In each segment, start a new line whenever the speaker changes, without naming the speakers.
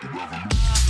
the revolution.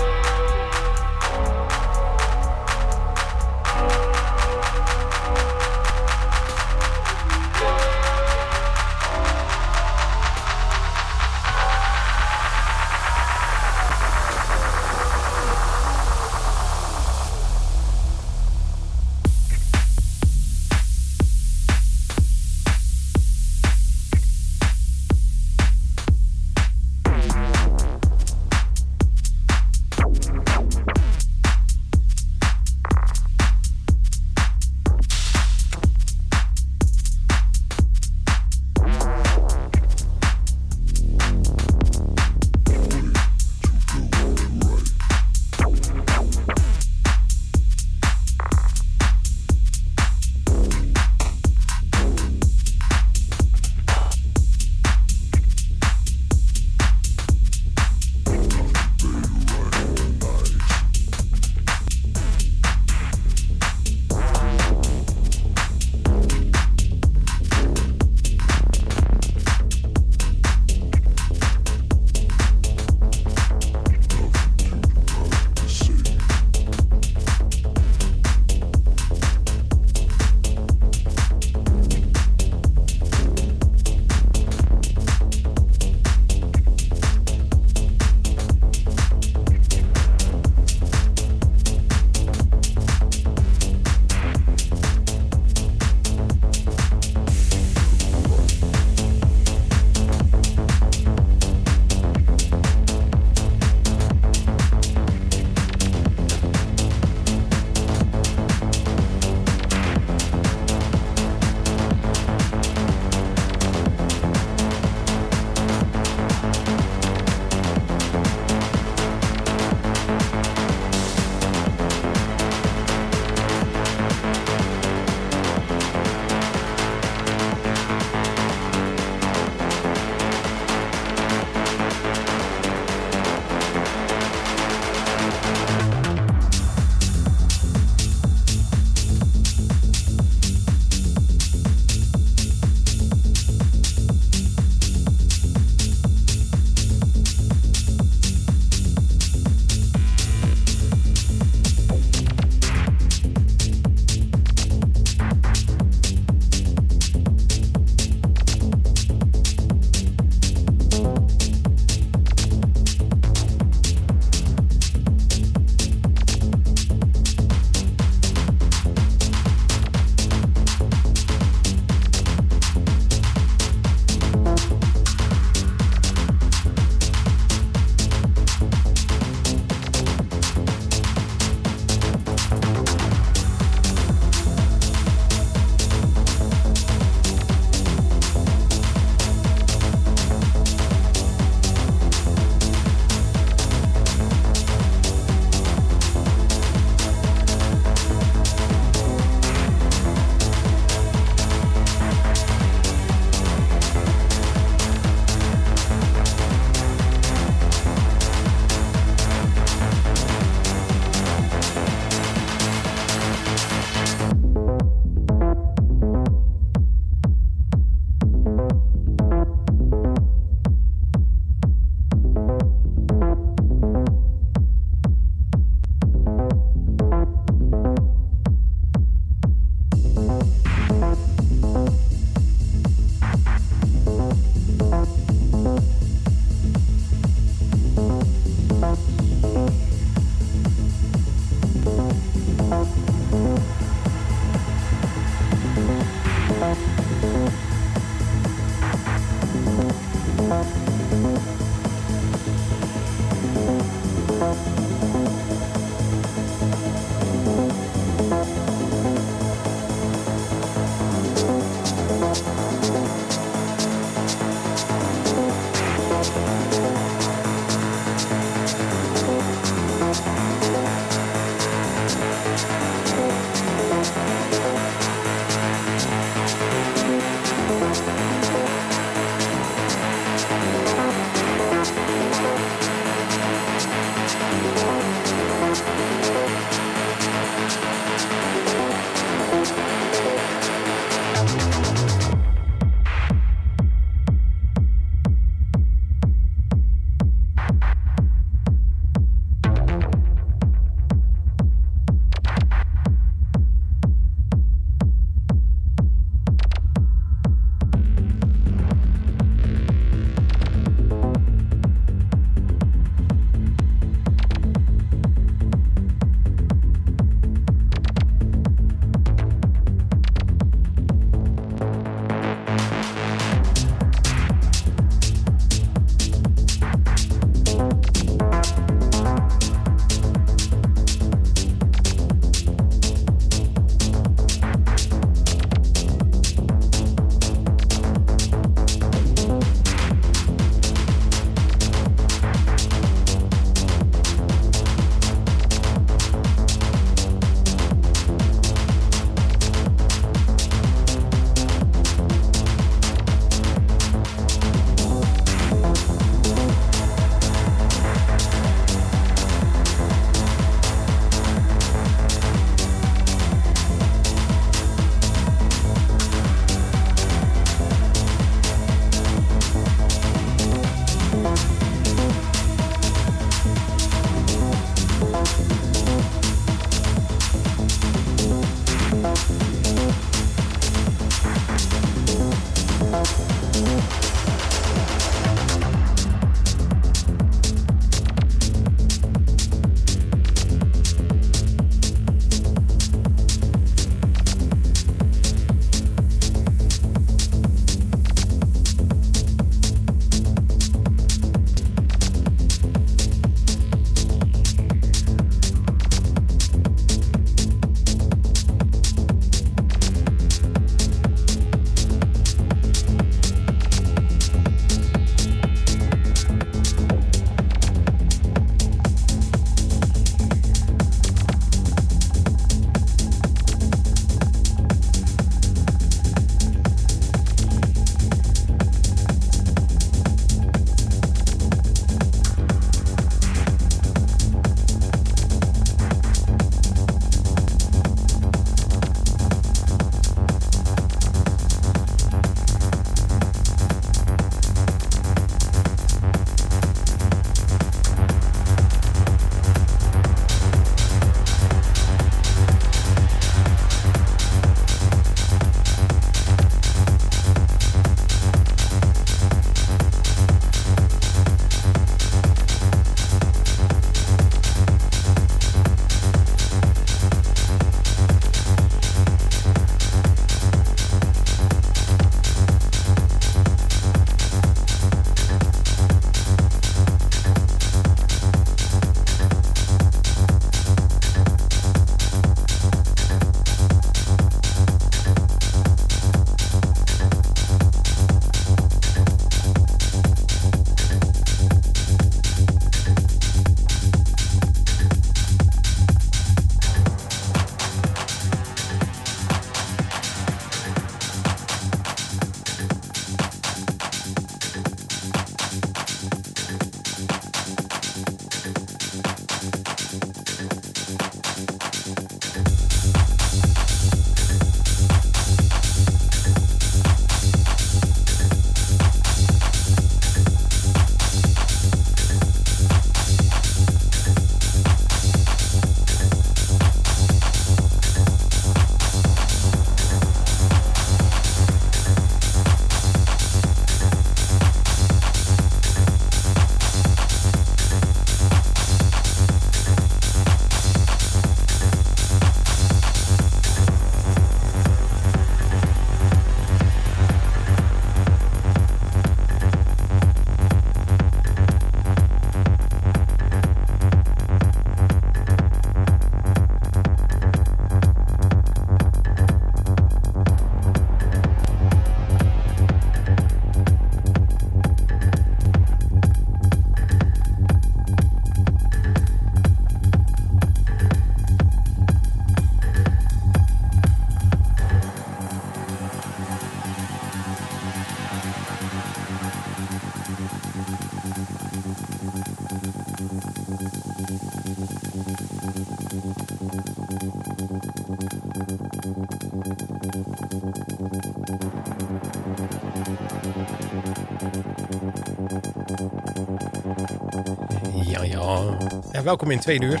Welkom in twee uur.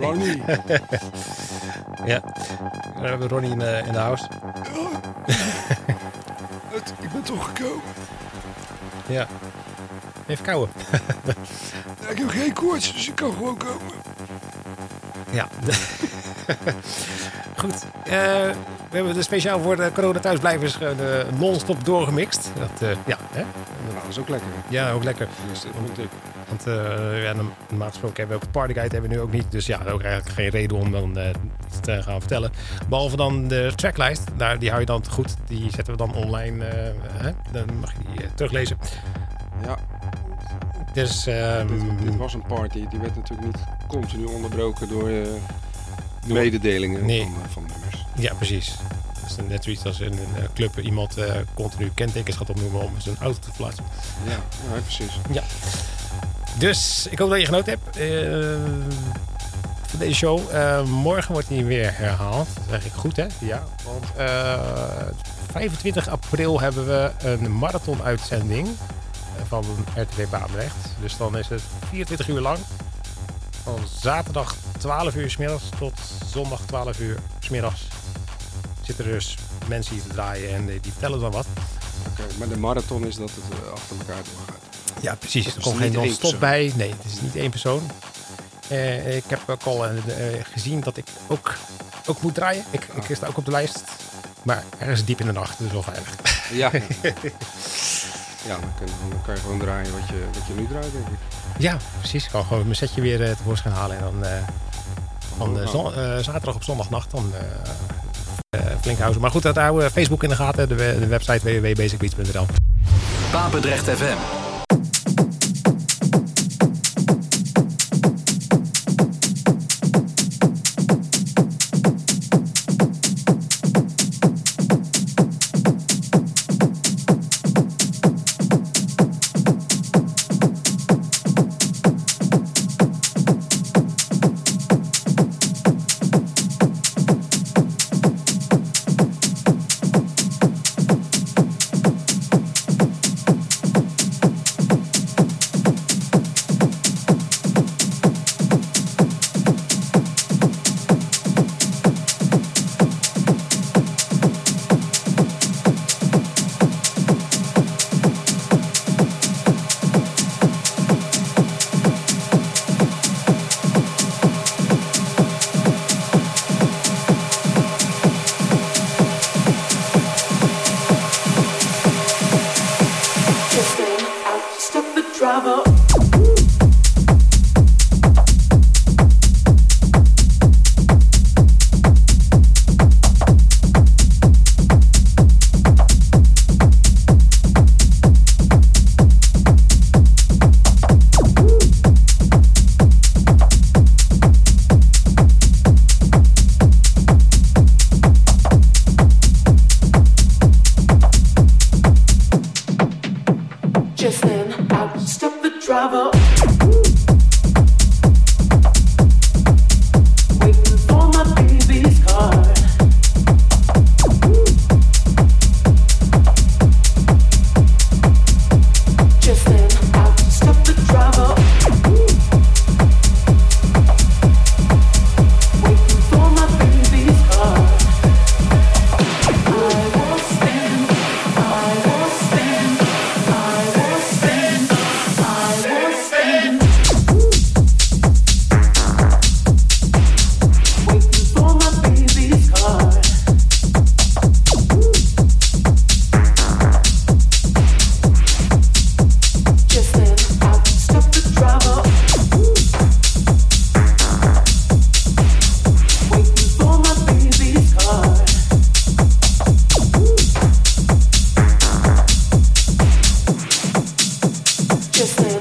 Ronnie.
Ja. We hebben Ronnie in, de- in de house.
Het- ik ben toch gekomen.
Ja. Even kouwen.
Ja, ik heb geen koorts, dus ik kan gewoon komen.
Ja. Goed. Eh, we hebben de speciaal voor de corona thuisblijvers gewoon, eh, non-stop doorgemixt. Dat, eh, ja, hè?
Nou, dat is ook lekker.
ja, ook lekker.
Dus.
Want eh ja, normaal gesproken hebben we ook een partyguide hebben we nu ook niet. Dus ja, ook eigenlijk geen reden om dan eh, iets te gaan vertellen. Behalve dan de tracklijst. Daar, die hou je dan te goed. Die zetten we dan online. eh, hè? Dan mag je die teruglezen.
Ja,
Dus ehm,
dit, dit was een party. Die werd natuurlijk niet continu onderbroken door eh, mededelingen
Nee.
van, van nummers.
ja, precies. Dus net zoiets als in een club iemand eh, continu kentekens gaat opnoemen om zijn auto te verplaatsen.
Ja, ja precies.
Dus ik hoop dat je genoten hebt eh, van deze show. Eh, morgen wordt hij weer herhaald. Dat zeg ik goed, hè? Ja. Want eh, 25 april hebben we een marathon-uitzending eh, van RTV Baanrecht. Dus dan is het 24 uur lang. Van zaterdag 12 uur 's middags tot zondag 12 uur 's middags. Zitten er dus mensen hier te draaien en eh, die vertellen dan wat.
Oké, maar de marathon is dat het eh, achter elkaar doorgaat.
Ja, precies. Er
is
komt geen non-stop
persoon.
bij. Nee, het is niet één persoon. Eh, ik heb ook al eh, eh, gezien dat ik ook, ook moet draaien. Ik, ik sta ook op de lijst. Maar ergens diep in de nacht, dus wel veilig.
Ja. ja, dan kan, dan kan je gewoon draaien wat je, wat je nu draait, denk ik.
Ja, precies. Ik kan gewoon mijn setje weer eh, tevoorschijn halen. En dan eh, van eh, zon- zaterdag op zondagnacht dan eh, eh, flink houden. Maar goed, dat houden we Facebook in de gaten. De website www.basicbeats.nl
Papendrecht FM. just a